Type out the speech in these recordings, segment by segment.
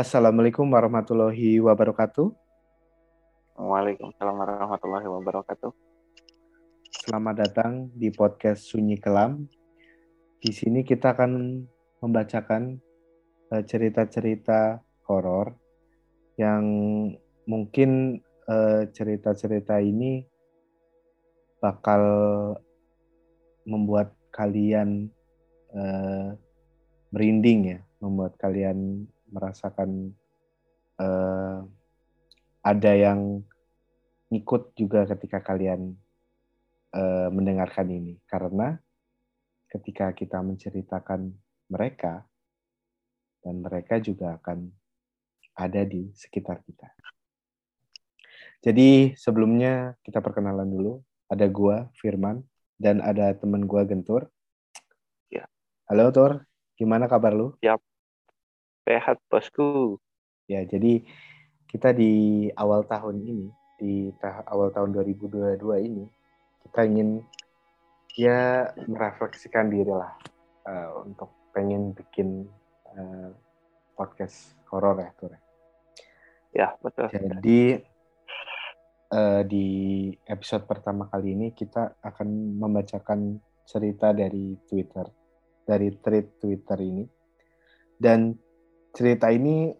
Assalamualaikum warahmatullahi wabarakatuh. Waalaikumsalam warahmatullahi wabarakatuh. Selamat datang di podcast Sunyi Kelam. Di sini kita akan membacakan eh, cerita-cerita horor yang mungkin eh, cerita-cerita ini bakal membuat kalian uh, merinding ya, membuat kalian merasakan uh, ada yang ngikut juga ketika kalian uh, mendengarkan ini, karena ketika kita menceritakan mereka dan mereka juga akan ada di sekitar kita. Jadi sebelumnya kita perkenalan dulu. Ada gua Firman dan ada teman gua Gentur. Ya. Halo Tor, gimana kabar lu? Siap. Sehat bosku. Ya, jadi kita di awal tahun ini, di ta awal tahun 2022 ini, kita ingin ya merefleksikan diri lah uh, untuk pengen bikin uh, podcast horor ya, Tur. Ya, betul. Jadi uh, di episode pertama kali ini kita akan membacakan cerita dari Twitter, dari thread Twitter ini. Dan cerita ini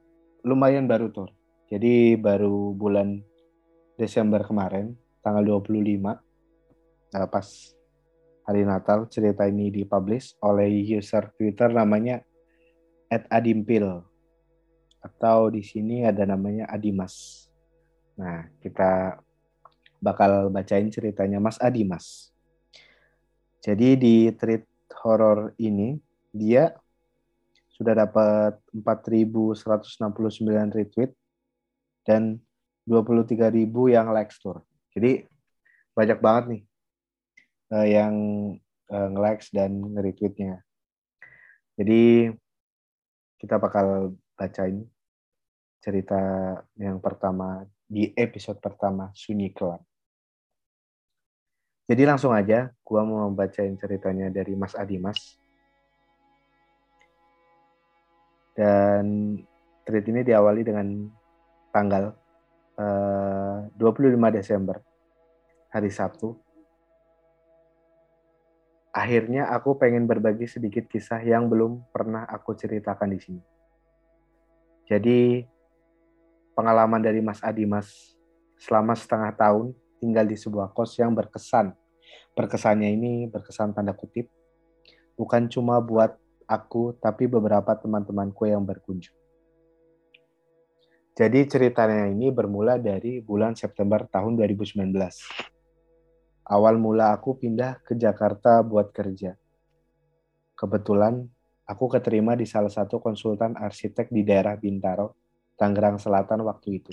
lumayan baru, Tur. Jadi baru bulan Desember kemarin, tanggal 25, uh, eh, pas hari Natal, cerita ini dipublish oleh user Twitter namanya @adimpil atau di sini ada namanya Adimas. Nah, kita bakal bacain ceritanya Mas Adimas. Jadi di tweet horor ini dia sudah dapat 4.169 retweet dan 23.000 yang like store. Jadi banyak banget nih uh, yang uh, nge-likes dan nge-retweetnya. Jadi kita bakal bacain cerita yang pertama di episode pertama Sunyi Kelam. Jadi langsung aja, gua mau membacain ceritanya dari Mas Adimas. Dan tweet ini diawali dengan tanggal eh, uh, 25 Desember, hari Sabtu. Akhirnya aku pengen berbagi sedikit kisah yang belum pernah aku ceritakan di sini. Jadi pengalaman dari Mas Adimas selama setengah tahun tinggal di sebuah kos yang berkesan. Berkesannya ini berkesan tanda kutip, bukan cuma buat aku, tapi beberapa teman-temanku yang berkunjung. Jadi ceritanya ini bermula dari bulan September tahun 2019. Awal mula aku pindah ke Jakarta buat kerja. Kebetulan aku keterima di salah satu konsultan arsitek di daerah Bintaro, Tangerang Selatan waktu itu.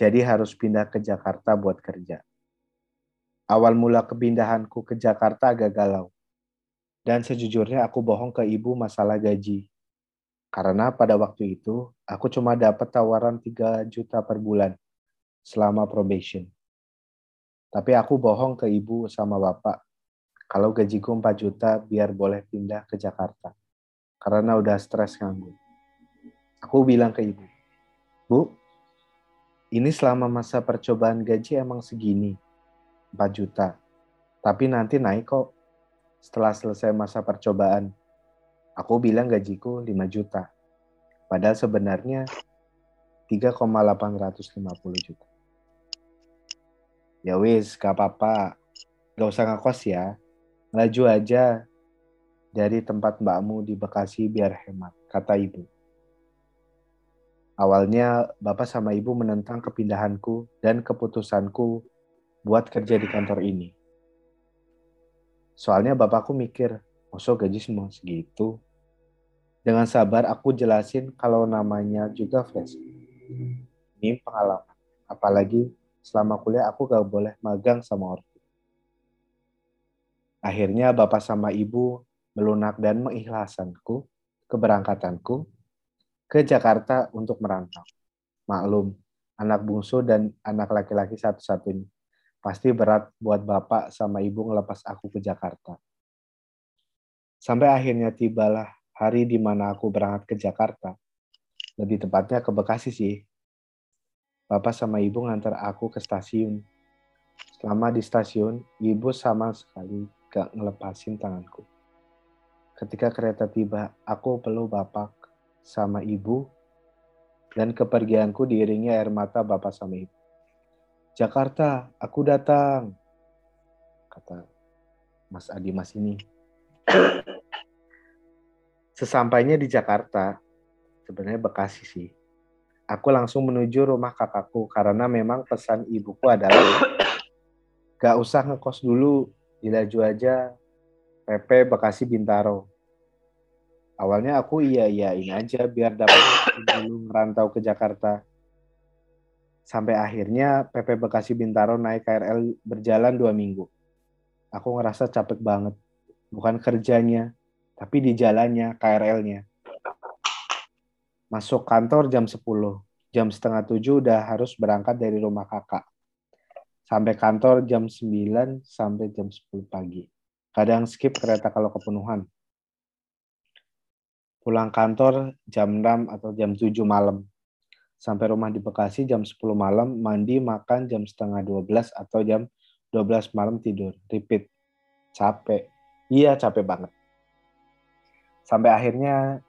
Jadi harus pindah ke Jakarta buat kerja. Awal mula kepindahanku ke Jakarta agak galau. Dan sejujurnya aku bohong ke ibu masalah gaji. Karena pada waktu itu, aku cuma dapat tawaran 3 juta per bulan selama probation. Tapi aku bohong ke ibu sama bapak kalau gajiku 4 juta biar boleh pindah ke Jakarta. Karena udah stres nganggur. Aku bilang ke ibu, Bu, ini selama masa percobaan gaji emang segini, 4 juta. Tapi nanti naik kok setelah selesai masa percobaan. Aku bilang gajiku 5 juta. Padahal sebenarnya 3,850 juta. Ya wis, gak apa-apa. Gak usah ngekos ya. Laju aja dari tempat mbakmu di Bekasi biar hemat, kata ibu. Awalnya bapak sama ibu menentang kepindahanku dan keputusanku buat kerja di kantor ini. Soalnya bapakku mikir, Masuk gaji semua segitu? Dengan sabar aku jelasin kalau namanya juga fresh. Ini pengalaman. Apalagi selama kuliah aku gak boleh magang sama ortu. Akhirnya bapak sama ibu melunak dan mengikhlaskanku keberangkatanku ke Jakarta untuk merantau. Maklum, anak bungsu dan anak laki-laki satu-satunya. Pasti berat buat bapak sama ibu ngelepas aku ke Jakarta. Sampai akhirnya tibalah hari di mana aku berangkat ke Jakarta Lebih tepatnya ke Bekasi sih. Bapak sama ibu ngantar aku ke stasiun. Selama di stasiun, ibu sama sekali gak ngelepasin tanganku. Ketika kereta tiba, aku peluk bapak sama ibu dan kepergianku diiringi air mata bapak sama ibu. Jakarta, aku datang, kata Mas Adi Mas ini. Sesampainya di Jakarta, sebenarnya Bekasi sih, aku langsung menuju rumah kakakku karena memang pesan ibuku adalah gak usah ngekos dulu, dilaju aja PP Bekasi Bintaro. Awalnya aku iya iyain aja biar dapat dulu ngerantau ke Jakarta. Sampai akhirnya PP Bekasi Bintaro naik KRL berjalan dua minggu. Aku ngerasa capek banget. Bukan kerjanya, tapi di jalannya, KRL-nya. Masuk kantor jam 10. Jam setengah tujuh udah harus berangkat dari rumah kakak. Sampai kantor jam 9 sampai jam 10 pagi. Kadang skip kereta kalau kepenuhan pulang kantor jam 6 atau jam 7 malam. Sampai rumah di Bekasi jam 10 malam, mandi, makan jam setengah 12 atau jam 12 malam tidur. Repeat. Capek. Iya, capek banget. Sampai akhirnya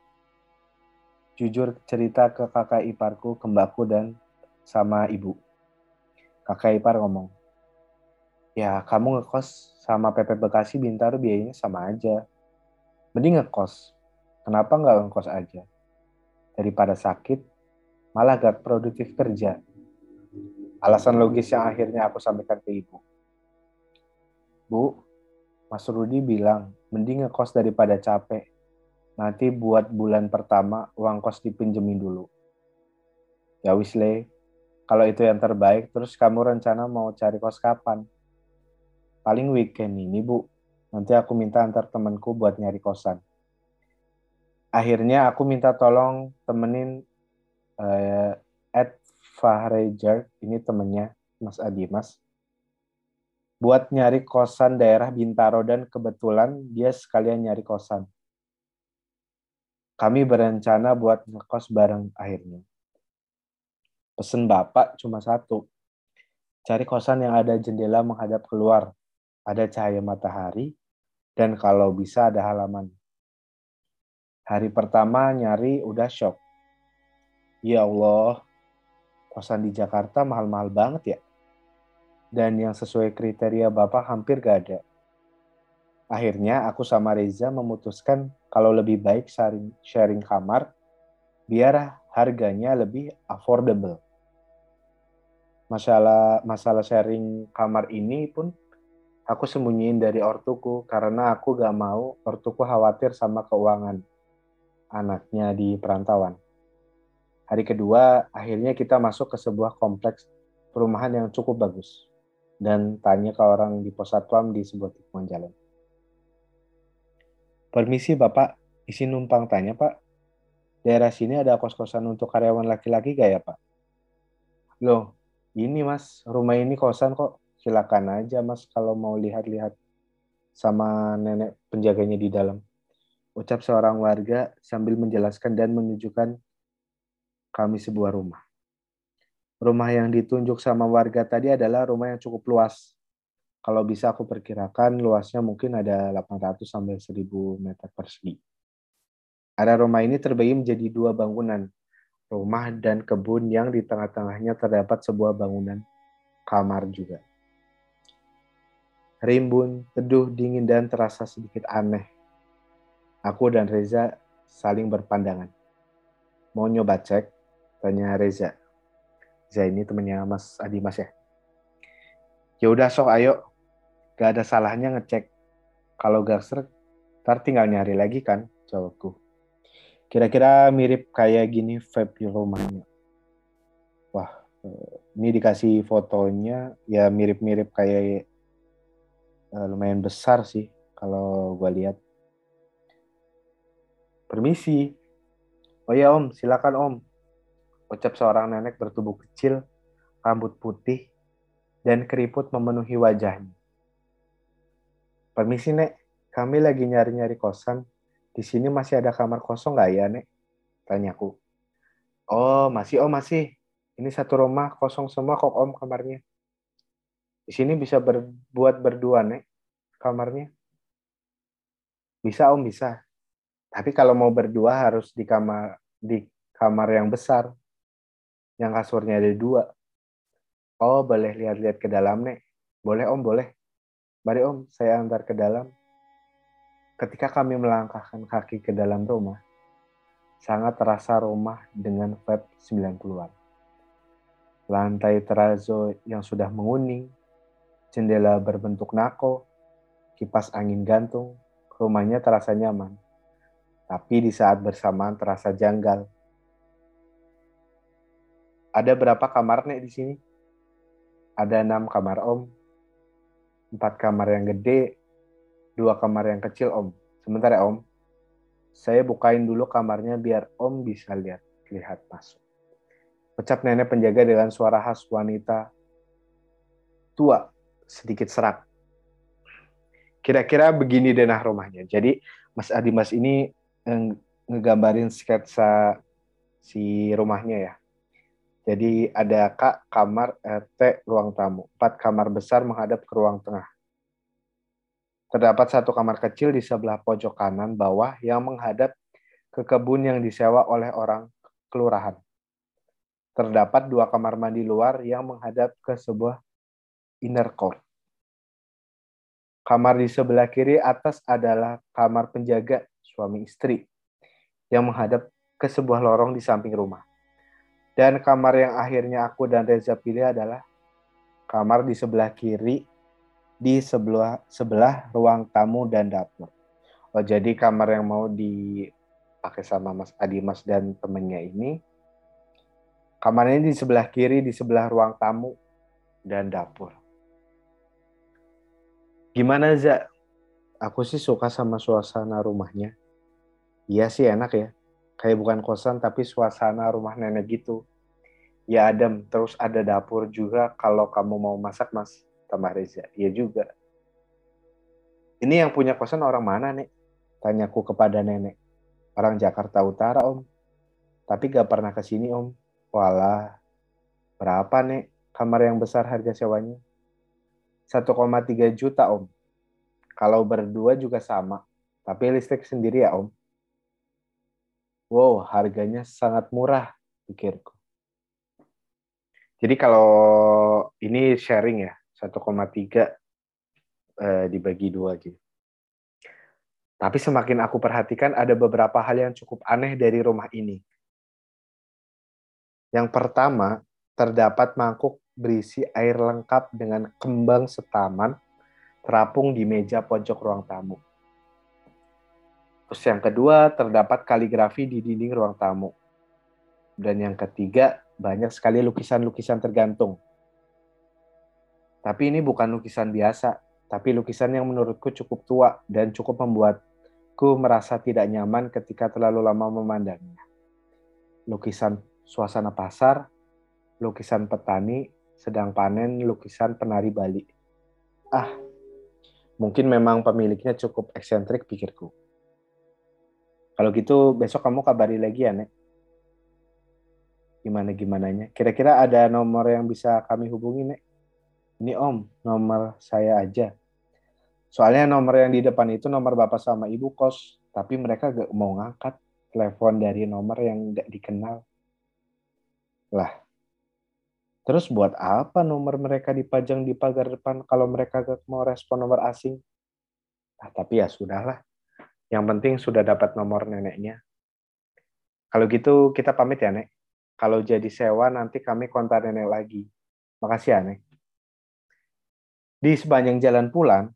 jujur cerita ke kakak iparku, ke mbakku, dan sama ibu. Kakak ipar ngomong, ya kamu ngekos sama PP Bekasi Bintaro biayanya sama aja. Mending ngekos, Kenapa nggak ngekos aja? Daripada sakit, malah gak produktif kerja. Alasan logis yang akhirnya aku sampaikan ke ibu. Bu, Mas Rudi bilang, mending ngekos daripada capek. Nanti buat bulan pertama, uang kos dipinjemin dulu. Ya wisle, kalau itu yang terbaik, terus kamu rencana mau cari kos kapan? Paling weekend ini, Bu. Nanti aku minta antar temanku buat nyari kosan akhirnya aku minta tolong temenin uh, Ed Fahrejar, ini temennya Mas Adi Mas, buat nyari kosan daerah Bintaro dan kebetulan dia sekalian nyari kosan. Kami berencana buat ngekos bareng akhirnya. Pesen Bapak cuma satu. Cari kosan yang ada jendela menghadap keluar, ada cahaya matahari, dan kalau bisa ada halaman. Hari pertama nyari udah shock. Ya Allah, kosan di Jakarta mahal-mahal banget ya. Dan yang sesuai kriteria Bapak hampir gak ada. Akhirnya aku sama Reza memutuskan kalau lebih baik sharing, sharing kamar biar harganya lebih affordable. Masalah masalah sharing kamar ini pun aku sembunyiin dari ortuku karena aku gak mau ortuku khawatir sama keuangan anaknya di perantauan. Hari kedua, akhirnya kita masuk ke sebuah kompleks perumahan yang cukup bagus. Dan tanya ke orang di pos satpam di sebuah tikungan jalan. Permisi Bapak, isi numpang tanya Pak. Daerah sini ada kos-kosan untuk karyawan laki-laki gak ya Pak? Loh, ini Mas, rumah ini kosan kok. Silakan aja Mas kalau mau lihat-lihat sama nenek penjaganya di dalam ucap seorang warga sambil menjelaskan dan menunjukkan kami sebuah rumah. Rumah yang ditunjuk sama warga tadi adalah rumah yang cukup luas. Kalau bisa aku perkirakan luasnya mungkin ada 800 sampai 1000 meter persegi. Area rumah ini terbagi menjadi dua bangunan, rumah dan kebun yang di tengah-tengahnya terdapat sebuah bangunan kamar juga. Rimbun, teduh, dingin, dan terasa sedikit aneh Aku dan Reza saling berpandangan. Mau nyoba cek? Tanya Reza. Reza ini temennya Mas Adi Mas ya. Ya udah sok ayo. Gak ada salahnya ngecek. Kalau serak, ntar tinggal nyari lagi kan, jawabku. Kira-kira mirip kayak gini di rumahnya. Wah, eh, ini dikasih fotonya ya mirip-mirip kayak uh, lumayan besar sih kalau gue lihat Permisi. Oh ya om, silakan om. Ucap seorang nenek bertubuh kecil, rambut putih, dan keriput memenuhi wajahnya. Permisi nek, kami lagi nyari-nyari kosan. Di sini masih ada kamar kosong nggak ya nek? Tanyaku. Oh, masih. Oh, masih. Ini satu rumah kosong semua kok Om kamarnya. Di sini bisa berbuat berdua, Nek, kamarnya. Bisa Om, bisa. Tapi kalau mau berdua harus di kamar di kamar yang besar. Yang kasurnya ada dua. Oh, boleh lihat-lihat ke dalam, Nek. Boleh Om, boleh. Mari Om, saya antar ke dalam. Ketika kami melangkahkan kaki ke dalam rumah, sangat terasa rumah dengan vibe 90-an. Lantai terazo yang sudah menguning, jendela berbentuk nako, kipas angin gantung, rumahnya terasa nyaman. Tapi di saat bersamaan terasa janggal. Ada berapa kamar nih di sini? Ada enam kamar om, empat kamar yang gede, dua kamar yang kecil om. Sebentar ya om, saya bukain dulu kamarnya biar om bisa lihat lihat masuk. Ucap nenek penjaga dengan suara khas wanita tua, sedikit serak. Kira-kira begini denah rumahnya. Jadi Mas Adi Mas ini ngegambarin sketsa si rumahnya ya. Jadi ada kak kamar RT ruang tamu. Empat kamar besar menghadap ke ruang tengah. Terdapat satu kamar kecil di sebelah pojok kanan bawah yang menghadap ke kebun yang disewa oleh orang kelurahan. Terdapat dua kamar mandi luar yang menghadap ke sebuah inner court. Kamar di sebelah kiri atas adalah kamar penjaga suami istri yang menghadap ke sebuah lorong di samping rumah. Dan kamar yang akhirnya aku dan Reza pilih adalah kamar di sebelah kiri di sebelah sebelah ruang tamu dan dapur. Oh, jadi kamar yang mau dipakai sama Mas Adi Mas dan temennya ini kamarnya di sebelah kiri di sebelah ruang tamu dan dapur. Gimana Za? Aku sih suka sama suasana rumahnya. Iya sih enak ya kayak bukan kosan tapi suasana rumah nenek gitu. Ya adem terus ada dapur juga kalau kamu mau masak mas. Tambah Reza. Iya juga. Ini yang punya kosan orang mana nek? Tanyaku kepada nenek. Orang Jakarta Utara om. Tapi gak pernah ke sini om. Walah berapa nek kamar yang besar harga sewanya? 1,3 juta om. Kalau berdua juga sama tapi listrik sendiri ya om Wow, harganya sangat murah, pikirku. Jadi kalau ini sharing ya, 1,3 eh, dibagi dua gitu. Tapi semakin aku perhatikan ada beberapa hal yang cukup aneh dari rumah ini. Yang pertama, terdapat mangkuk berisi air lengkap dengan kembang setaman terapung di meja pojok ruang tamu. Terus yang kedua, terdapat kaligrafi di dinding ruang tamu. Dan yang ketiga, banyak sekali lukisan-lukisan tergantung. Tapi ini bukan lukisan biasa, tapi lukisan yang menurutku cukup tua dan cukup membuatku merasa tidak nyaman ketika terlalu lama memandangnya. Lukisan suasana pasar, lukisan petani sedang panen, lukisan penari Bali. Ah, mungkin memang pemiliknya cukup eksentrik pikirku. Kalau gitu besok kamu kabari lagi ya, Nek. Gimana gimananya? Kira-kira ada nomor yang bisa kami hubungi, Nek? Ini Om, nomor saya aja. Soalnya nomor yang di depan itu nomor bapak sama ibu kos, tapi mereka gak mau ngangkat telepon dari nomor yang gak dikenal. Lah, terus buat apa nomor mereka dipajang di pagar depan kalau mereka gak mau respon nomor asing? Nah, tapi ya sudahlah. Yang penting sudah dapat nomor neneknya. Kalau gitu kita pamit ya, Nek. Kalau jadi sewa nanti kami kontak nenek lagi. Makasih ya, Nek. Di sepanjang jalan pulang,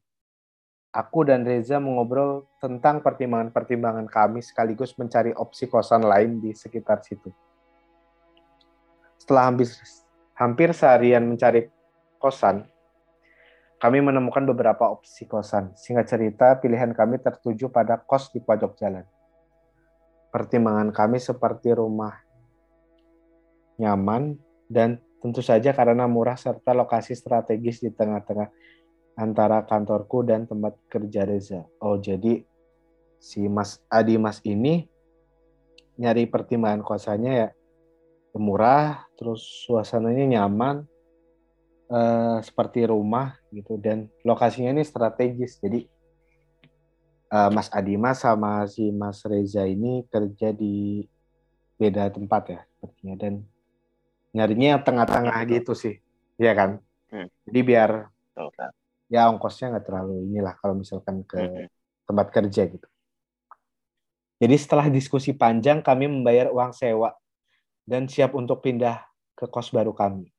aku dan Reza mengobrol tentang pertimbangan-pertimbangan kami sekaligus mencari opsi kosan lain di sekitar situ. Setelah hampir, hampir seharian mencari kosan, kami menemukan beberapa opsi kosan. Singkat cerita, pilihan kami tertuju pada kos di pojok jalan. Pertimbangan kami seperti rumah nyaman dan tentu saja karena murah serta lokasi strategis di tengah-tengah antara kantorku dan tempat kerja Reza. Oh, jadi si Mas Adi Mas ini nyari pertimbangan kosannya ya murah, terus suasananya nyaman, uh, seperti rumah gitu dan lokasinya ini strategis. Jadi uh, Mas Adima sama si Mas Reza ini kerja di beda tempat ya sepertinya dan nyarinya tengah-tengah gitu sih, ya kan? Hmm. Jadi biar Betul, ya ongkosnya nggak terlalu inilah kalau misalkan ke hmm. tempat kerja gitu. Jadi setelah diskusi panjang kami membayar uang sewa dan siap untuk pindah ke kos baru kami.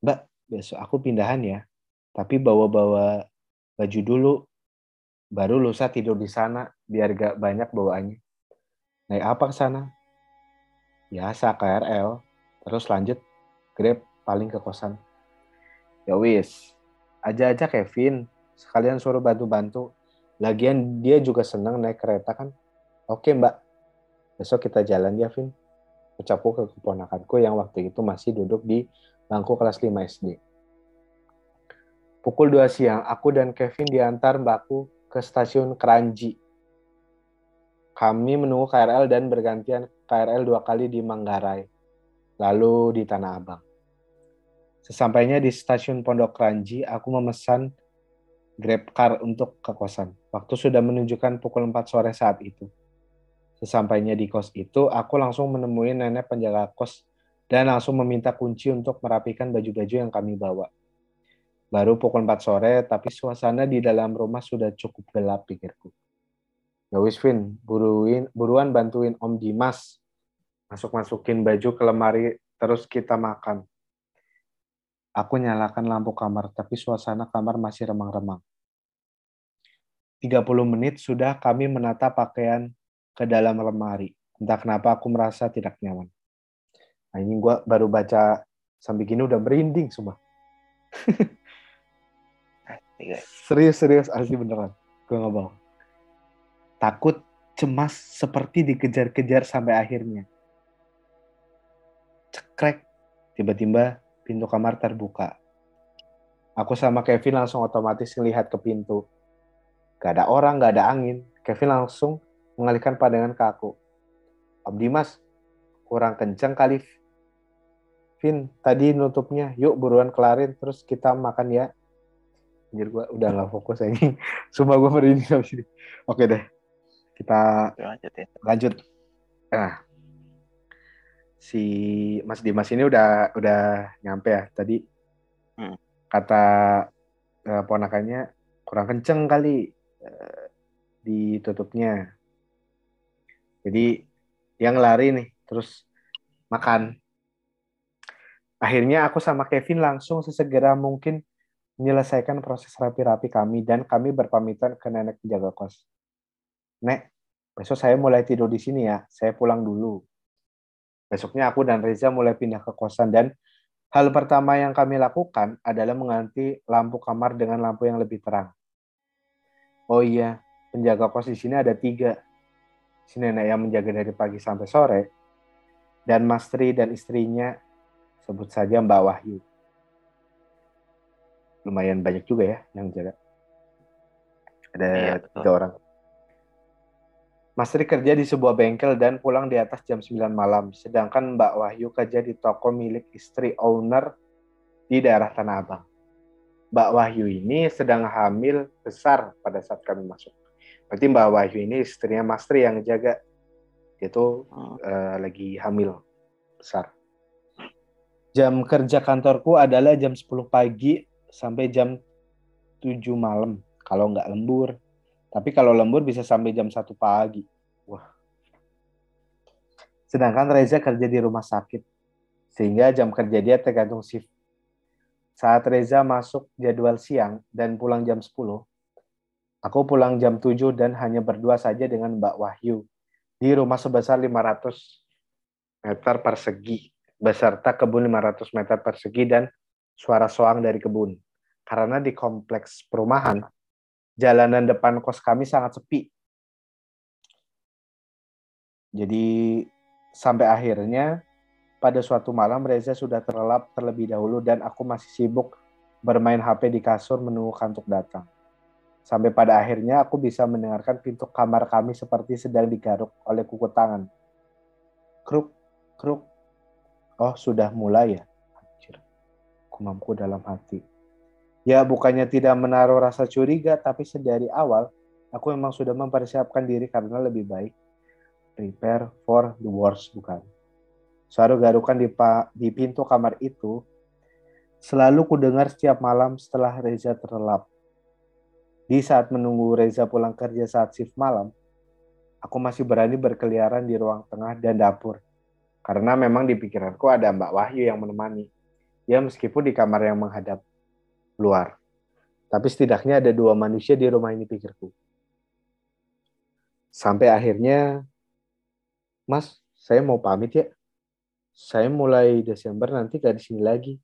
Mbak, besok aku pindahan ya, tapi bawa-bawa baju dulu, baru lusa tidur di sana biar gak banyak bawaannya. Naik apa ke sana? Biasa KRL, terus lanjut Grab paling ke kosan. Ya wis, aja-aja Kevin, sekalian suruh bantu-bantu Lagian dia juga senang naik kereta kan. Oke mbak, besok kita jalan ya Vin. Ucapku ke keponakanku yang waktu itu masih duduk di bangku kelas 5 SD. Pukul 2 siang, aku dan Kevin diantar mbakku ke stasiun Keranji. Kami menunggu KRL dan bergantian KRL dua kali di Manggarai, lalu di Tanah Abang. Sesampainya di stasiun Pondok Keranji, aku memesan Grab car untuk ke kosan. Waktu sudah menunjukkan pukul 4 sore saat itu. Sesampainya di kos itu, aku langsung menemui nenek penjaga kos dan langsung meminta kunci untuk merapikan baju-baju yang kami bawa. Baru pukul 4 sore, tapi suasana di dalam rumah sudah cukup gelap, pikirku. Ya wis, buruin, buruan bantuin Om Dimas. Masuk-masukin baju ke lemari, terus kita makan. Aku nyalakan lampu kamar, tapi suasana kamar masih remang-remang. 30 menit sudah kami menata pakaian ke dalam lemari. Entah kenapa aku merasa tidak nyaman. Nah, ini gue baru baca sampai gini udah merinding semua. serius, serius, asli beneran. Gue nggak bohong. Takut, cemas, seperti dikejar-kejar sampai akhirnya. Cekrek, tiba-tiba pintu kamar terbuka. Aku sama Kevin langsung otomatis melihat ke pintu. Gak ada orang, gak ada angin. Kevin langsung mengalihkan pandangan ke aku. Om Dimas, kurang kencang kali. Vin, tadi nutupnya. Yuk buruan kelarin, terus kita makan ya. Anjir gue udah gak fokus ini. Sumpah gue merinding sama sini. Oke deh. Kita lanjut. Ya. lanjut. Nah, si Mas Dimas ini udah udah nyampe ya tadi hmm. kata uh, ponakannya kurang kenceng kali uh, ditutupnya jadi yang lari nih terus makan akhirnya aku sama Kevin langsung sesegera mungkin menyelesaikan proses rapi-rapi kami dan kami berpamitan ke nenek penjaga kos. Nek, besok saya mulai tidur di sini ya. Saya pulang dulu. Besoknya aku dan Reza mulai pindah ke kosan dan hal pertama yang kami lakukan adalah mengganti lampu kamar dengan lampu yang lebih terang. Oh iya, penjaga kos di sini ada tiga. Si nenek yang menjaga dari pagi sampai sore, dan Mas Tri dan istrinya, sebut saja Mbak Wahyu. Lumayan banyak juga ya yang jaga. Ada iya, tiga orang. Mas Tri kerja di sebuah bengkel dan pulang di atas jam 9 malam. Sedangkan Mbak Wahyu kerja di toko milik istri owner di daerah Tanah Abang. Mbak Wahyu ini sedang hamil besar pada saat kami masuk. Berarti Mbak Wahyu ini istrinya Mas Tri yang jaga. Itu hmm. uh, lagi hamil besar. Jam kerja kantorku adalah jam 10 pagi sampai jam 7 malam. Kalau nggak lembur, tapi kalau lembur bisa sampai jam 1 pagi. Wah. Sedangkan Reza kerja di rumah sakit. Sehingga jam kerja dia tergantung shift. Saat Reza masuk jadwal siang dan pulang jam 10, aku pulang jam 7 dan hanya berdua saja dengan Mbak Wahyu di rumah sebesar 500 meter persegi beserta kebun 500 meter persegi dan suara soang dari kebun. Karena di kompleks perumahan jalanan depan kos kami sangat sepi. Jadi sampai akhirnya pada suatu malam Reza sudah terlelap terlebih dahulu dan aku masih sibuk bermain HP di kasur menunggu kantuk datang. Sampai pada akhirnya aku bisa mendengarkan pintu kamar kami seperti sedang digaruk oleh kuku tangan. Kruk, Kruk. Oh, sudah mulai ya? Anjir. Kumamku dalam hati. Ya, bukannya tidak menaruh rasa curiga, tapi sedari awal, aku memang sudah mempersiapkan diri karena lebih baik. Prepare for the worst, bukan? Suara garukan di, di pintu kamar itu selalu kudengar setiap malam setelah Reza terlelap. Di saat menunggu Reza pulang kerja saat shift malam, aku masih berani berkeliaran di ruang tengah dan dapur. Karena memang di pikiranku ada Mbak Wahyu yang menemani. Ya meskipun di kamar yang menghadap luar. Tapi setidaknya ada dua manusia di rumah ini pikirku. Sampai akhirnya, Mas, saya mau pamit ya. Saya mulai Desember nanti gak di sini lagi.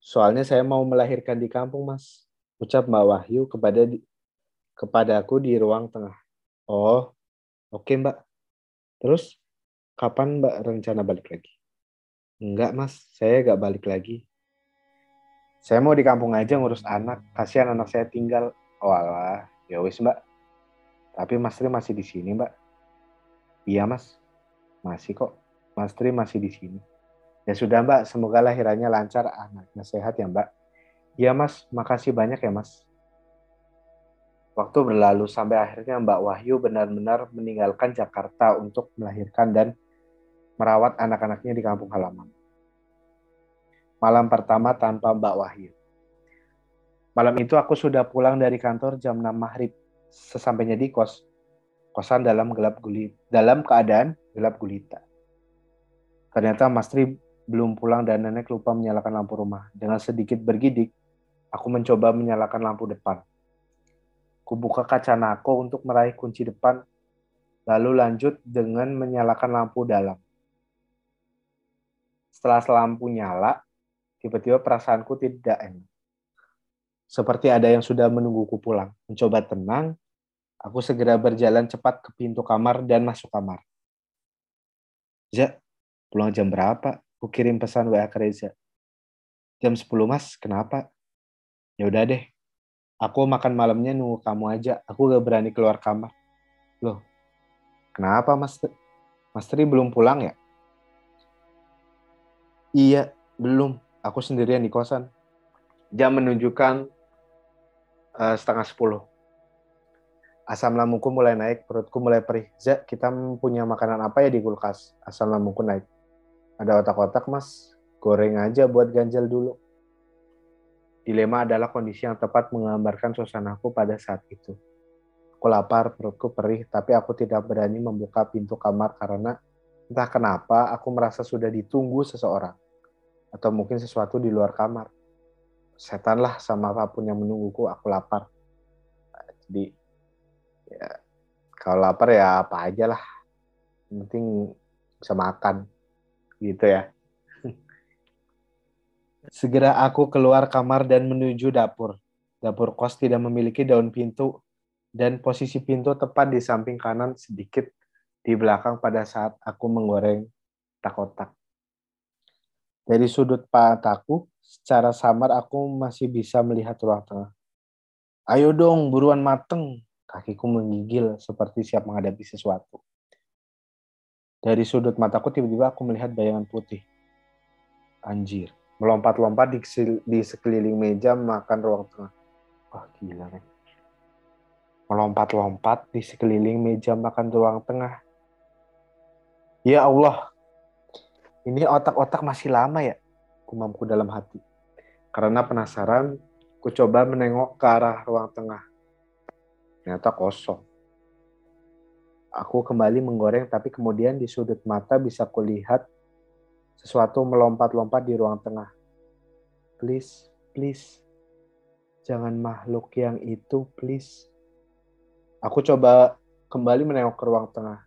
Soalnya saya mau melahirkan di kampung, Mas ucap Mbak Wahyu kepada di, kepada aku di ruang tengah. Oh, oke okay, Mbak. Terus kapan Mbak rencana balik lagi? Enggak Mas, saya gak balik lagi. Saya mau di kampung aja ngurus anak. Kasihan anak saya tinggal. Walah, ya wis Mbak. Tapi Mas Tri masih di sini Mbak. Iya Mas, masih kok. Mas Tri masih di sini. Ya sudah Mbak, semoga lahirannya lancar, anaknya sehat ya Mbak. Iya mas, makasih banyak ya mas. Waktu berlalu sampai akhirnya Mbak Wahyu benar-benar meninggalkan Jakarta untuk melahirkan dan merawat anak-anaknya di kampung halaman. Malam pertama tanpa Mbak Wahyu. Malam itu aku sudah pulang dari kantor jam 6 maghrib. Sesampainya di kos, kosan dalam gelap gulit, dalam keadaan gelap gulita. Ternyata Mas Tri belum pulang dan nenek lupa menyalakan lampu rumah. Dengan sedikit bergidik, Aku mencoba menyalakan lampu depan. Kubuka kaca nako untuk meraih kunci depan, lalu lanjut dengan menyalakan lampu dalam. Setelah lampu nyala, tiba-tiba perasaanku tidak enak. Seperti ada yang sudah menungguku pulang. Mencoba tenang, aku segera berjalan cepat ke pintu kamar dan masuk kamar. Ja, pulang jam berapa? Aku kirim pesan WA ke Reza. Jam 10 mas, kenapa? ya udah deh aku makan malamnya nunggu kamu aja aku gak berani keluar kamar loh kenapa mas mas Tri belum pulang ya iya belum. Aku sendirian di kosan. Jam menunjukkan uh, setengah sepuluh. Asam lambungku mulai naik perutku mulai perih. Zak kita punya makanan apa ya di kulkas? Asam lambungku naik. Ada otak-otak mas. Goreng aja buat ganjal dulu. Dilema adalah kondisi yang tepat menggambarkan suasanaku pada saat itu. Aku lapar, perutku perih, tapi aku tidak berani membuka pintu kamar karena entah kenapa aku merasa sudah ditunggu seseorang. Atau mungkin sesuatu di luar kamar. Setan lah sama apa pun yang menungguku, aku lapar. Jadi, ya, kalau lapar ya apa aja lah. Penting bisa makan. Gitu ya. Segera aku keluar kamar dan menuju dapur. Dapur kos tidak memiliki daun pintu dan posisi pintu tepat di samping kanan sedikit di belakang pada saat aku menggoreng tak-otak. Dari sudut mataku, secara samar aku masih bisa melihat ruang tengah. Ayo dong, buruan mateng. Kakiku menggigil seperti siap menghadapi sesuatu. Dari sudut mataku tiba-tiba aku melihat bayangan putih. Anjir, melompat-lompat di, di sekeliling meja makan ruang tengah. Wah gila kan. Melompat-lompat di sekeliling meja makan ruang tengah. Ya Allah, ini otak-otak masih lama ya, kumamku dalam hati. Karena penasaran, ku coba menengok ke arah ruang tengah. Ternyata kosong. Aku kembali menggoreng, tapi kemudian di sudut mata bisa kulihat sesuatu melompat-lompat di ruang tengah. Please, please. Jangan makhluk yang itu, please. Aku coba kembali menengok ke ruang tengah.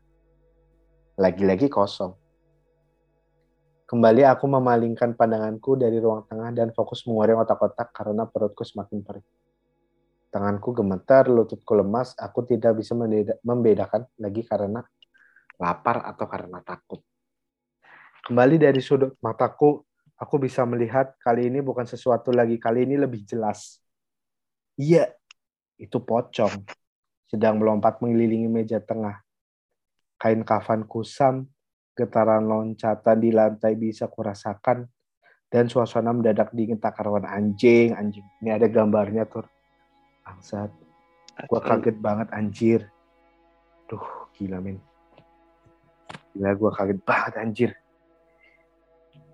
Lagi-lagi kosong. Kembali aku memalingkan pandanganku dari ruang tengah dan fokus mengoreng otak-otak karena perutku semakin perih. Tanganku gemetar, lututku lemas, aku tidak bisa membedakan lagi karena lapar atau karena takut. Kembali dari sudut mataku, aku bisa melihat kali ini bukan sesuatu lagi, kali ini lebih jelas. Iya, itu pocong. Sedang melompat mengelilingi meja tengah. Kain kafan kusam Getaran loncatan di lantai bisa kurasakan dan suasana mendadak dingin tak karuan anjing, anjing. Ini ada gambarnya tuh. Bangsat. Gua kaget banget anjir. Duh, gila men. Gila gua kaget banget anjir.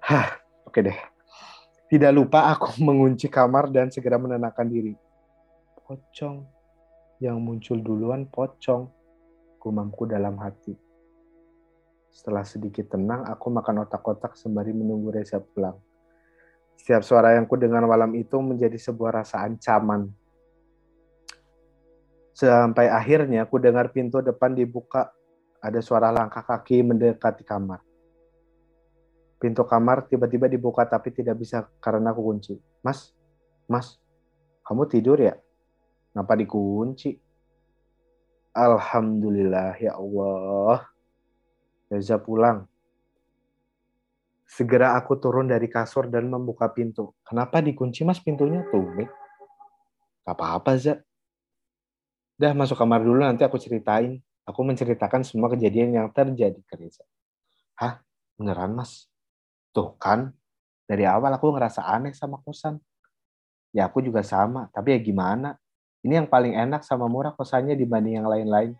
Hah, oke deh. Tidak lupa aku mengunci kamar dan segera menenangkan diri. Pocong. Yang muncul duluan pocong. Gumamku dalam hati. Setelah sedikit tenang, aku makan otak-otak sembari menunggu Reza pulang. Setiap suara yang ku dengar malam itu menjadi sebuah rasa ancaman. Sampai akhirnya ku dengar pintu depan dibuka. Ada suara langkah kaki mendekati kamar. Pintu kamar tiba-tiba dibuka tapi tidak bisa karena aku kunci. Mas, mas, kamu tidur ya? Kenapa dikunci? Alhamdulillah ya Allah. Reza pulang. Segera aku turun dari kasur dan membuka pintu. Kenapa dikunci mas pintunya tuh? Gak apa-apa Zat. Dah masuk kamar dulu nanti aku ceritain. Aku menceritakan semua kejadian yang terjadi ke Reza. Hah? Beneran mas? Tuh kan, dari awal aku ngerasa aneh sama kosan. Ya aku juga sama, tapi ya gimana? Ini yang paling enak sama murah kosannya dibanding yang lain-lain.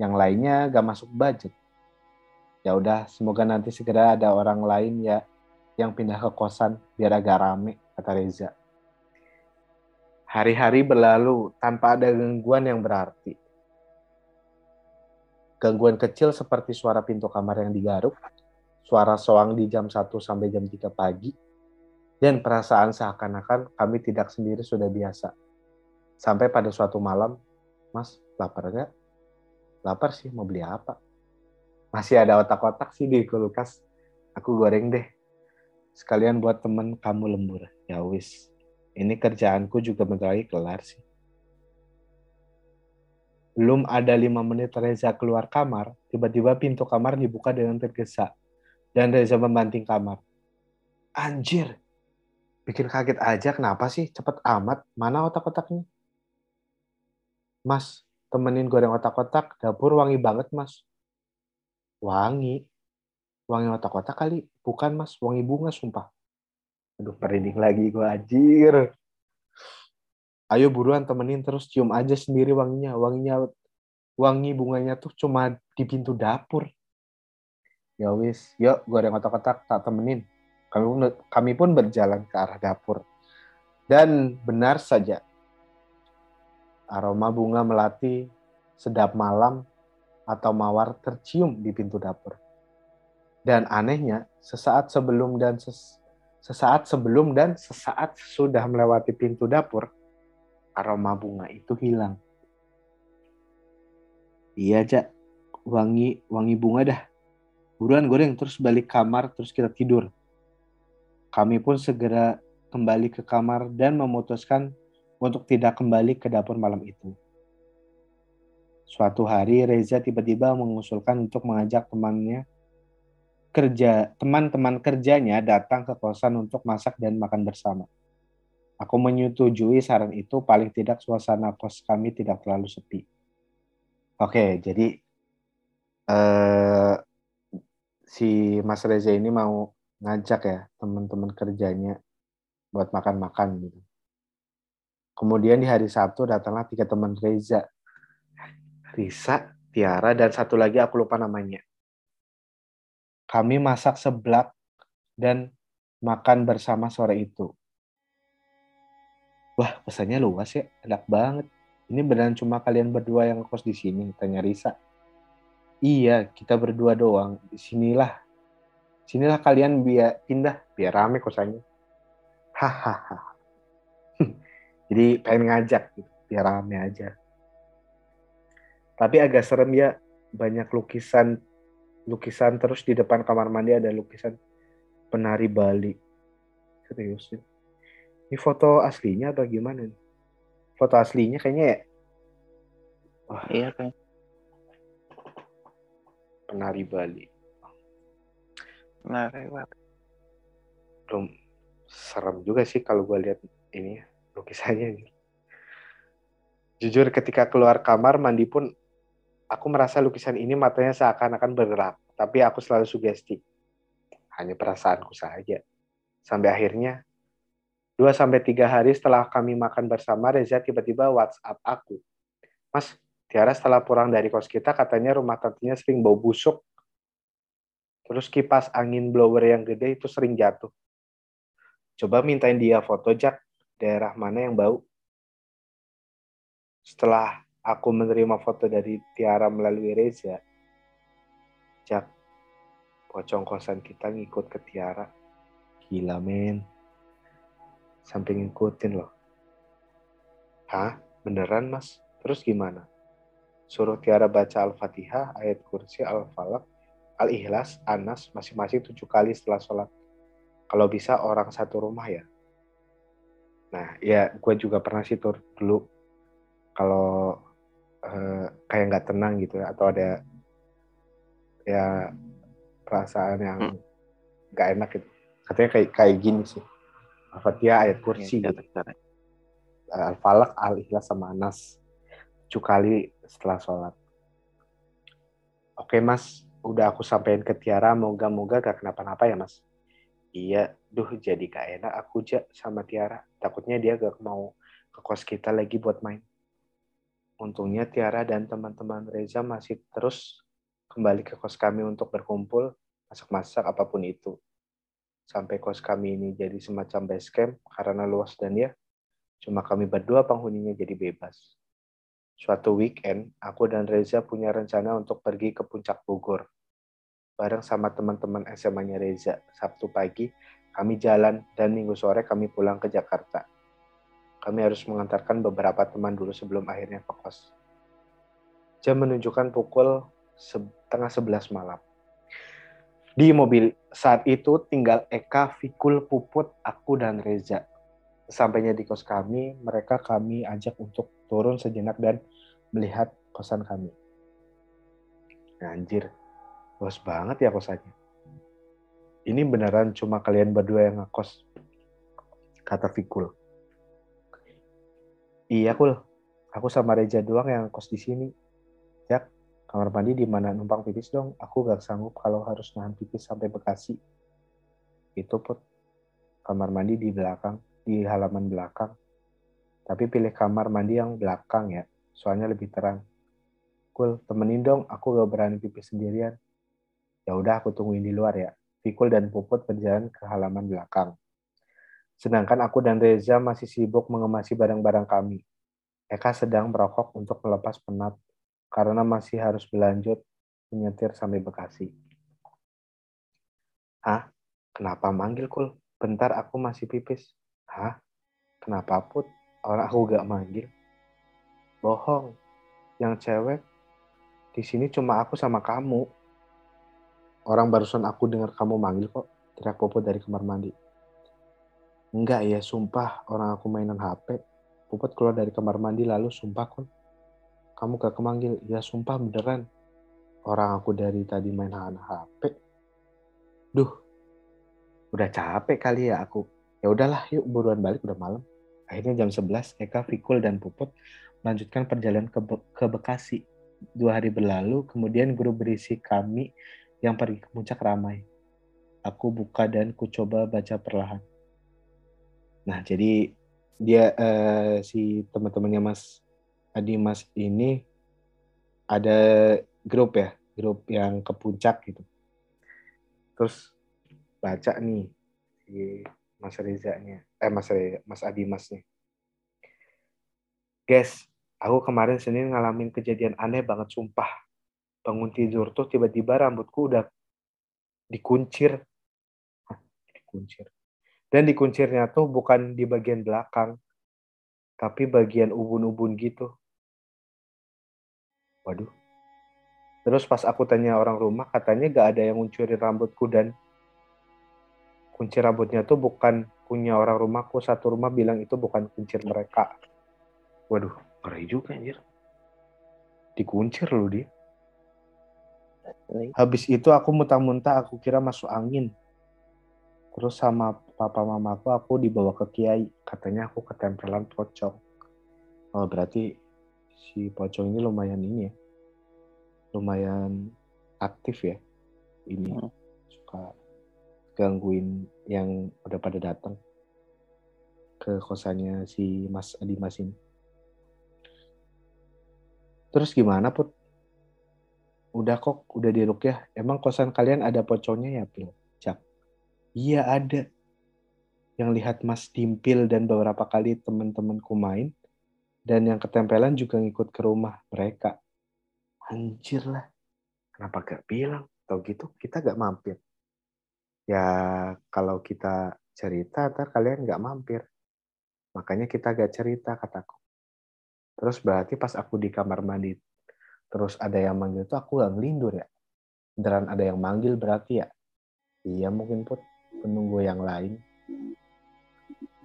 Yang lainnya gak masuk budget. Ya udah, semoga nanti segera ada orang lain ya yang pindah ke kosan biar agak rame, kata Reza. Hari-hari berlalu tanpa ada gangguan yang berarti. Gangguan kecil seperti suara pintu kamar yang digaruk, suara soang di jam 1 sampai jam 3 pagi, dan perasaan seakan-akan kami tidak sendiri sudah biasa. Sampai pada suatu malam, Mas, lapar gak? Lapar sih, mau beli apa? Masih ada otak-otak sih di kulkas. Aku goreng deh. Sekalian buat temen kamu lembur. Ya wis. Ini kerjaanku juga bentar lagi kelar sih. Belum ada lima menit Reza keluar kamar, tiba-tiba pintu kamar dibuka dengan tergesa. Dan Reza membanting kamar. Anjir, bikin kaget aja kenapa sih? Cepet amat, mana otak-otaknya? Mas, temenin goreng otak-otak, dapur wangi banget, Mas. Wangi? Wangi otak-otak kali? Bukan, Mas. Wangi bunga, sumpah. Aduh, merinding lagi gue, anjir. Ayo buruan temenin terus cium aja sendiri wanginya. Wanginya, wangi bunganya tuh cuma di pintu dapur. Ya wis, yuk goreng otak-otak tak temenin. Kami pun, kami pun berjalan ke arah dapur. Dan benar saja, Aroma bunga melati, sedap malam, atau mawar tercium di pintu dapur. Dan anehnya, sesaat sebelum dan ses, sesaat sebelum dan sesaat sudah melewati pintu dapur, aroma bunga itu hilang. Iya, Cak. Wangi wangi bunga dah. Buruan goreng terus balik kamar terus kita tidur. Kami pun segera kembali ke kamar dan memutuskan untuk tidak kembali ke dapur malam itu. Suatu hari Reza tiba-tiba mengusulkan untuk mengajak temannya kerja teman-teman kerjanya datang ke kosan untuk masak dan makan bersama. Aku menyetujui saran itu paling tidak suasana kos kami tidak terlalu sepi. Oke, jadi eh, si Mas Reza ini mau ngajak ya teman-teman kerjanya buat makan-makan gitu. Kemudian di hari Sabtu datanglah tiga teman Reza. Risa, Tiara, dan satu lagi aku lupa namanya. Kami masak seblak dan makan bersama sore itu. Wah, pesannya luas ya, enak banget. Ini beneran cuma kalian berdua yang kos di sini, tanya Risa. Iya, kita berdua doang. Sinilah. Sinilah kalian biar pindah, biar rame kosannya. Hahaha. Jadi pengen ngajak gitu, biar rame aja. Tapi agak serem ya, banyak lukisan lukisan terus di depan kamar mandi ada lukisan penari Bali. Serius ya. Ini foto aslinya atau gimana nih? Foto aslinya kayaknya ya. Wah, iya kan. Penari Bali. Penari Bali. Belum serem juga sih kalau gue lihat ini ya lukisannya Jujur ketika keluar kamar mandi pun aku merasa lukisan ini matanya seakan-akan bergerak, tapi aku selalu sugesti. Hanya perasaanku saja. Sampai akhirnya, 2 sampai tiga hari setelah kami makan bersama, Reza tiba-tiba WhatsApp aku. Mas, Tiara setelah pulang dari kos kita, katanya rumah tantenya sering bau busuk. Terus kipas angin blower yang gede itu sering jatuh. Coba mintain dia foto, Jack. Daerah mana yang bau? Setelah aku menerima foto dari Tiara melalui Reza, Jack, pocong kosan kita ngikut ke Tiara. Gila, men. Sampai ngikutin loh. Hah? Beneran, Mas? Terus gimana? Suruh Tiara baca Al-Fatihah, ayat kursi, Al-Falaq, Al-Ikhlas, Anas, masing-masing tujuh kali setelah sholat. Kalau bisa orang satu rumah ya. Nah, ya gue juga pernah sih tur dulu kalau uh, kayak nggak tenang gitu ya, atau ada ya perasaan yang hmm. nggak hmm. enak gitu. Katanya kayak kayak gini sih. Al-Fatihah ayat kursi ya, gitu. Al-Falaq Al-Ikhlas sama Anas. Tujuh kali setelah sholat. Oke mas. Udah aku sampaikan ke Tiara. Moga-moga gak kenapa-napa ya mas. Iya. Duh jadi gak enak aku aja sama Tiara. Takutnya dia gak mau ke kos kita lagi buat main untungnya Tiara dan teman-teman Reza masih terus kembali ke kos kami untuk berkumpul, masak-masak apa pun itu. Sampai kos kami ini jadi semacam base camp karena luas dan ya, cuma kami berdua penghuninya jadi bebas. Suatu weekend, aku dan Reza punya rencana untuk pergi ke puncak Bogor. Bareng sama teman-teman SMA-nya Reza, Sabtu pagi kami jalan dan minggu sore kami pulang ke Jakarta. Kami harus mengantarkan beberapa teman dulu sebelum akhirnya ke kos. Jam menunjukkan pukul setengah sebelas malam. Di mobil saat itu tinggal Eka, Fikul, Puput, aku, dan Reza. Sampainya di kos kami, mereka kami ajak untuk turun sejenak dan melihat kosan kami. Anjir, luas banget ya kosannya. Ini beneran cuma kalian berdua yang ngekos, kata Fikul. Iya, Kul. Aku sama Reza doang yang kos di sini. Ya, kamar mandi di mana? Numpang pipis dong. Aku gak sanggup kalau harus nahan pipis sampai Bekasi. Itu put kamar mandi di belakang di halaman belakang. Tapi pilih kamar mandi yang belakang ya soalnya lebih terang. Kul temenin dong. Aku gak berani pipis sendirian. Ya udah aku tungguin di luar ya. Fikul dan Puput berjalan ke halaman belakang sedangkan aku dan Reza masih sibuk mengemasi barang-barang kami Eka sedang merokok untuk melepas penat karena masih harus berlanjut menyetir sampai Bekasi. Hah? Kenapa manggil, Kul? Bentar aku masih pipis. Hah? Kenapa, Put? Orang aku gak manggil. Bohong. Yang cewek, di sini cuma aku sama kamu. Orang barusan aku dengar kamu manggil kok. Teriak Puput dari kamar mandi. Enggak ya, sumpah. Orang aku mainan HP. Puput keluar dari kamar mandi lalu sumpah, Kul kamu gak kemanggil. Ya sumpah beneran. Orang aku dari tadi main HP duh. Udah capek kali ya aku. Ya udahlah yuk buruan balik udah malam. Akhirnya jam 11 Eka Fikul dan Puput melanjutkan perjalanan ke, Be ke Bekasi. Dua hari berlalu kemudian guru berisi kami yang pergi ke puncak ramai. Aku buka dan ku coba baca perlahan nah jadi dia uh, si teman-temannya Mas Adimas ini ada grup ya, grup yang ke puncak gitu. Terus baca nih si Mas Reza-nya, eh Mas Reza, Mas Adimas nih. Guys, aku kemarin Senin ngalamin kejadian aneh banget sumpah. Bangun tidur tuh tiba-tiba rambutku udah dikuncir. Hah, dikuncir. Dan dikuncirnya tuh bukan di bagian belakang, tapi bagian ubun-ubun gitu. Waduh. Terus pas aku tanya orang rumah, katanya gak ada yang nguncurin rambutku dan kunci rambutnya tuh bukan punya orang rumahku. Satu rumah bilang itu bukan kuncir mereka. Waduh, ngeri juga anjir. Dikuncir loh dia. Habis itu aku muntah-muntah, aku kira masuk angin. Terus sama papa mamaku aku dibawa ke kiai. Katanya aku ketempelan pocong. Oh, berarti si pocong ini lumayan ini ya lumayan aktif ya ini Hmm. suka gangguin yang udah pada datang ke kosannya si Mas Adi Mas ini. Terus gimana put? Udah kok, udah di ya. Emang kosan kalian ada pocongnya ya, Pil? Iya ada. Yang lihat Mas Dimpil dan beberapa kali teman-temanku main. Dan yang ketempelan juga ngikut ke rumah mereka. Anjir lah. Kenapa gak bilang? Tahu gitu, kita gak mampir. Ya, kalau kita cerita, ntar kalian gak mampir. Makanya kita gak cerita, kataku. Terus berarti pas aku di kamar mandi, terus ada yang manggil tuh aku gak ngelindur ya. Beneran ada yang manggil berarti ya. Iya mungkin put penunggu yang lain.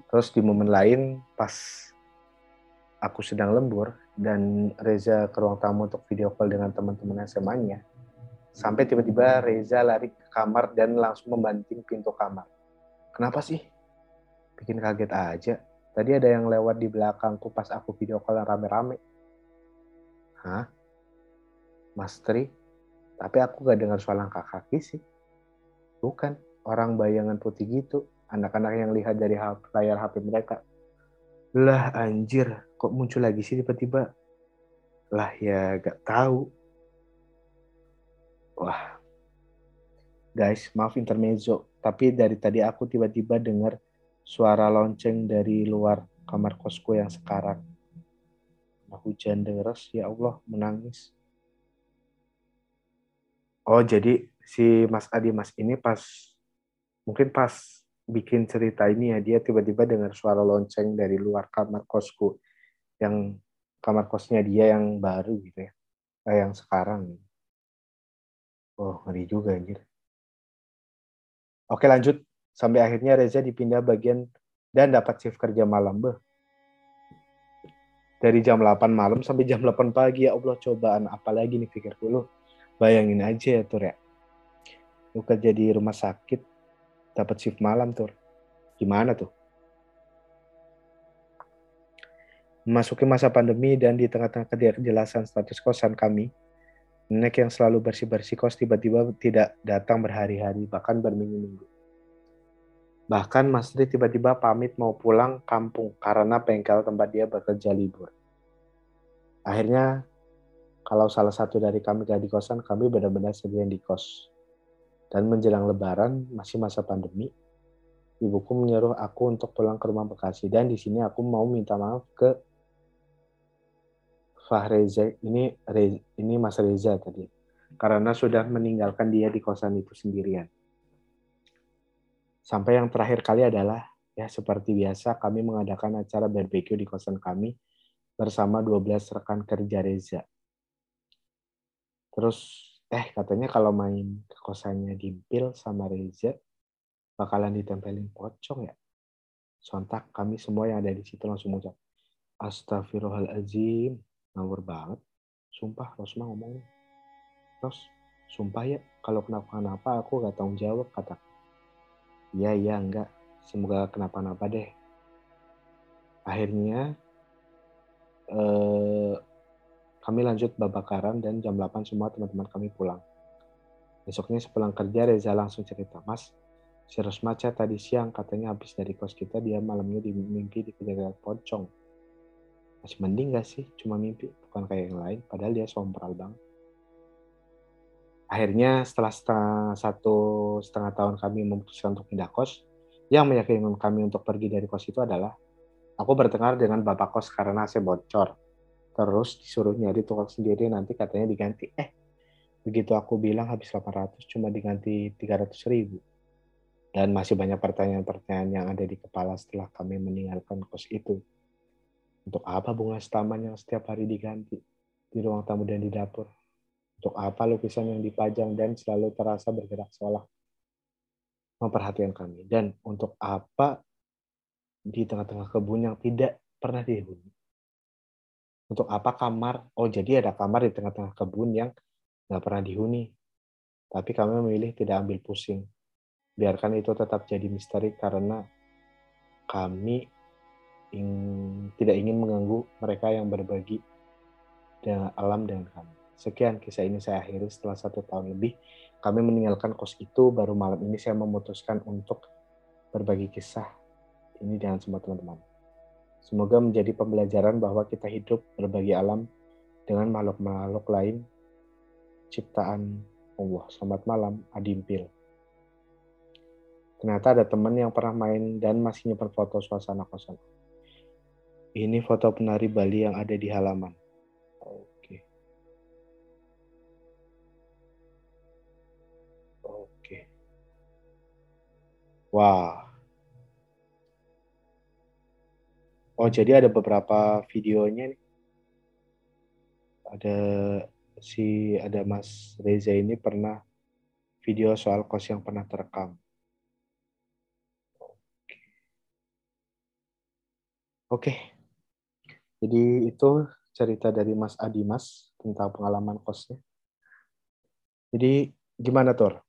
Terus di momen lain pas aku sedang lembur dan Reza ke ruang tamu untuk video call dengan teman-teman SMA-nya. Sampai tiba-tiba Reza lari ke kamar dan langsung membanting pintu kamar. Kenapa sih? Bikin kaget aja. Tadi ada yang lewat di belakangku pas aku video call rame-rame. Hah? Mas Tri? Tapi aku gak dengar suara langkah kaki sih. Bukan, orang bayangan putih gitu. Anak-anak yang lihat dari layar HP mereka. Lah anjir, kok muncul lagi sih tiba-tiba? Lah ya gak tahu. Wah. Guys, maaf intermezzo. Tapi dari tadi aku tiba-tiba dengar suara lonceng dari luar kamar kosku yang sekarang. Nah, hujan deras, ya Allah, menangis. Oh, jadi si Mas Adi Mas ini pas, mungkin pas bikin cerita ini ya, dia tiba-tiba dengar suara lonceng dari luar kamar kosku. Yang kamar kosnya dia yang baru gitu ya. Eh, yang sekarang. Oh, ngeri juga anjir. Oke lanjut. Sampai akhirnya Reza dipindah bagian dan dapat shift kerja malam. Beh. Dari jam 8 malam sampai jam 8 pagi. Ya Allah cobaan apa lagi nih pikirku lu. Bayangin aja ya Tur ya. Lu kerja di rumah sakit. Dapat shift malam Tur. Gimana tuh? Memasuki masa pandemi dan di tengah-tengah ketidakjelasan status kosan kami, nenek yang selalu bersih-bersih kos tiba-tiba tidak datang berhari-hari, bahkan berminggu-minggu. Bahkan Mas Tri tiba-tiba pamit mau pulang kampung karena bengkel tempat dia bekerja libur. Akhirnya, kalau salah satu dari kami gak di kosan, kami benar-benar sendirian di kos. Dan menjelang lebaran, masih masa pandemi, ibuku menyuruh aku untuk pulang ke rumah Bekasi. Dan di sini aku mau minta maaf ke Fahreza, ini ini Mas Reza tadi. Karena sudah meninggalkan dia di kosan itu sendirian. Sampai yang terakhir kali adalah, ya seperti biasa kami mengadakan acara barbecue di kosan kami bersama 12 rekan kerja Reza. Terus, eh katanya kalau main ke kosannya Dimpil sama Reza, bakalan ditempelin pocong ya. Sontak kami semua yang ada di situ langsung mengucap, Astagfirullahaladzim, ngawur banget. Sumpah, Rosma ngomongnya. Ros, sumpah ya, kalau kenapa-kenapa aku gak tanggung jawab, kata Iya, iya, enggak. Semoga kenapa-napa deh. Akhirnya, eh, kami lanjut babakaran dan jam 8 semua teman-teman kami pulang. Besoknya sepulang kerja, Reza langsung cerita, Mas, si Rosmaca tadi siang katanya habis dari kos kita, dia malamnya di mimpi dikejar pocong. Masih mending gak sih? Cuma mimpi, bukan kayak yang lain. Padahal dia sombral banget akhirnya setelah setengah, satu setengah tahun kami memutuskan untuk pindah kos, yang meyakinkan kami untuk pergi dari kos itu adalah aku bertengkar dengan bapak kos karena saya bocor. Terus disuruh nyari tukang sendiri nanti katanya diganti. Eh, begitu aku bilang habis 800 cuma diganti 300 ribu. Dan masih banyak pertanyaan-pertanyaan yang ada di kepala setelah kami meninggalkan kos itu. Untuk apa bunga setaman yang setiap hari diganti di ruang tamu dan di dapur? Untuk apa lukisan yang dipajang dan selalu terasa bergerak seolah memperhatikan kami? Dan untuk apa di tengah-tengah kebun yang tidak pernah dihuni? Untuk apa kamar? Oh, jadi ada kamar di tengah-tengah kebun yang nggak pernah dihuni. Tapi kami memilih tidak ambil pusing. Biarkan itu tetap jadi misteri karena kami ing, tidak ingin mengganggu mereka yang berbagi dengan alam dengan kami. Sekian kisah ini saya akhiri setelah satu tahun lebih kami meninggalkan kos itu baru malam ini saya memutuskan untuk berbagi kisah ini dengan semua teman-teman. Semoga menjadi pembelajaran bahwa kita hidup berbagi alam dengan makhluk-makhluk lain ciptaan Allah. Selamat malam, Adimpil. Ternyata ada teman yang pernah main dan masih nyimpan foto suasana kosan. Ini foto penari Bali yang ada di halaman. Oke. Oke. Wah. Oh, jadi ada beberapa videonya nih. Ada si ada Mas Reza ini pernah video soal kos yang pernah terekam. Oke. Oke. Jadi itu cerita dari Mas Adimas tentang pengalaman kosnya. Jadi gimana Tur?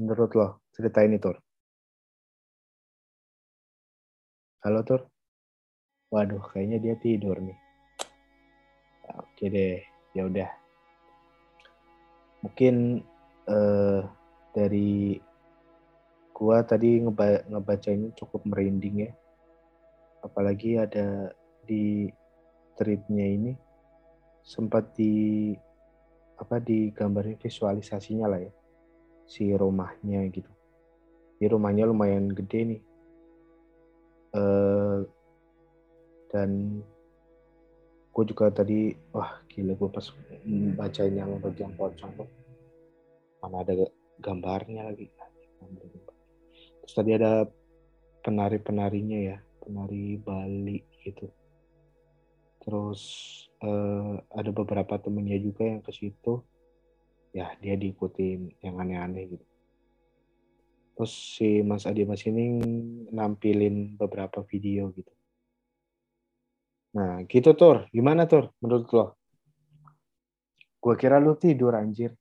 Menurut lo cerita ini Tur? Halo Tur? Waduh, kayaknya dia tidur nih. Oke deh, ya udah. Mungkin eh, dari gua tadi ngeba ngebaca ini cukup merinding ya. Apalagi ada di tweetnya ini sempat di apa digambarin visualisasinya lah ya si rumahnya gitu. Di rumahnya lumayan gede nih. Eh, dan gue juga tadi wah gila gue pas bacain yang bagian pocong tuh mana ada gambarnya lagi. Terus tadi ada penari penarinya ya penari Bali gitu. Terus uh, ada beberapa temennya juga yang ke situ. Ya dia diikutin yang aneh-aneh gitu. Terus si Mas Adi Mas ini nampilin beberapa video gitu Nah, gitu Tur. Gimana Tur menurut lo? Gue kira lu tidur anjir.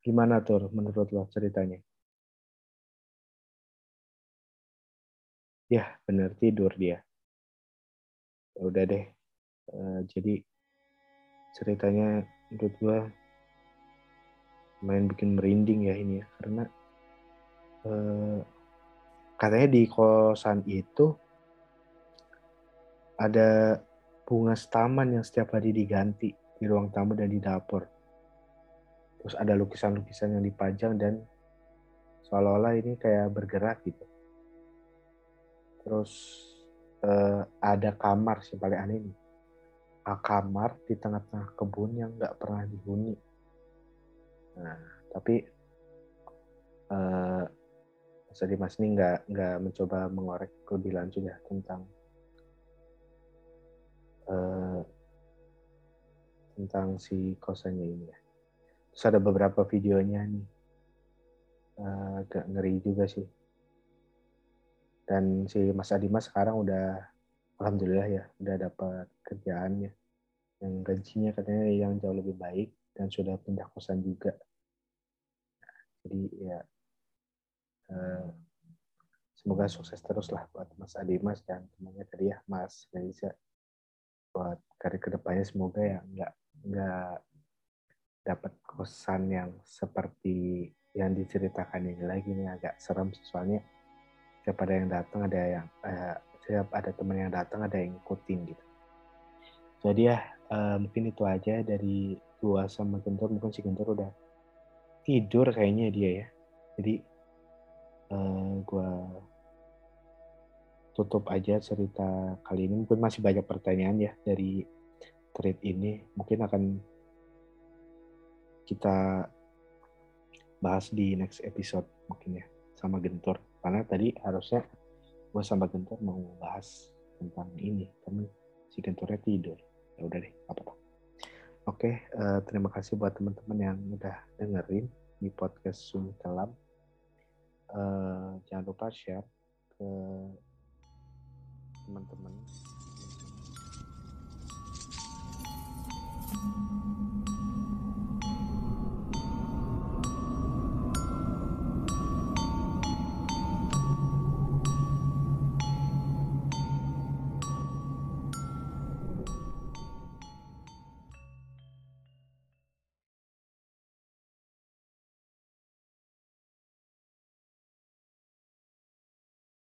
Gimana Tur menurut lo ceritanya? Ya, bener tidur dia. Ya udah deh. Uh, jadi ceritanya menurut gue main bikin merinding ya ini ya karena uh, katanya di kosan itu ada bunga setaman yang setiap hari diganti di ruang tamu dan di dapur. Terus ada lukisan-lukisan yang dipajang dan seolah-olah ini kayak bergerak gitu. Terus eh, ada kamar sih paling aneh ini. A kamar di tengah-tengah kebun yang nggak pernah dihuni. Nah, tapi eh, Mas Dimas ini nggak mencoba mengorek lebih lanjut ya tentang uh, tentang si kosannya ini ya. Terus ada beberapa videonya nih, uh, agak ngeri juga sih. Dan si Mas Adimas sekarang udah, alhamdulillah ya, udah dapat kerjaannya. Yang gajinya katanya yang jauh lebih baik dan sudah pindah kosan juga. jadi ya, uh, semoga sukses terus lah buat Mas Adimas dan temannya tadi ya, Mas Reza buat karir ke depannya semoga ya nggak nggak dapat kosan yang seperti yang diceritakan ini lagi nih agak serem soalnya setiap ada yang datang ada yang eh, ada teman yang datang ada yang ikutin gitu. Jadi ya eh, mungkin itu aja dari gua sama Gentor mungkin si Gentor udah tidur kayaknya dia ya. Jadi eh, gua tutup aja cerita kali ini. Mungkin masih banyak pertanyaan ya dari thread ini. Mungkin akan kita bahas di next episode mungkin ya sama Gentor. Karena tadi harusnya gue sama Gentor mau bahas tentang ini, tapi si Gentornya tidur. Ya udah deh, apa-apa. Oke, uh, terima kasih buat teman-teman yang udah dengerin di podcast Sunyi Kelam. Uh, jangan lupa share ke teman-teman.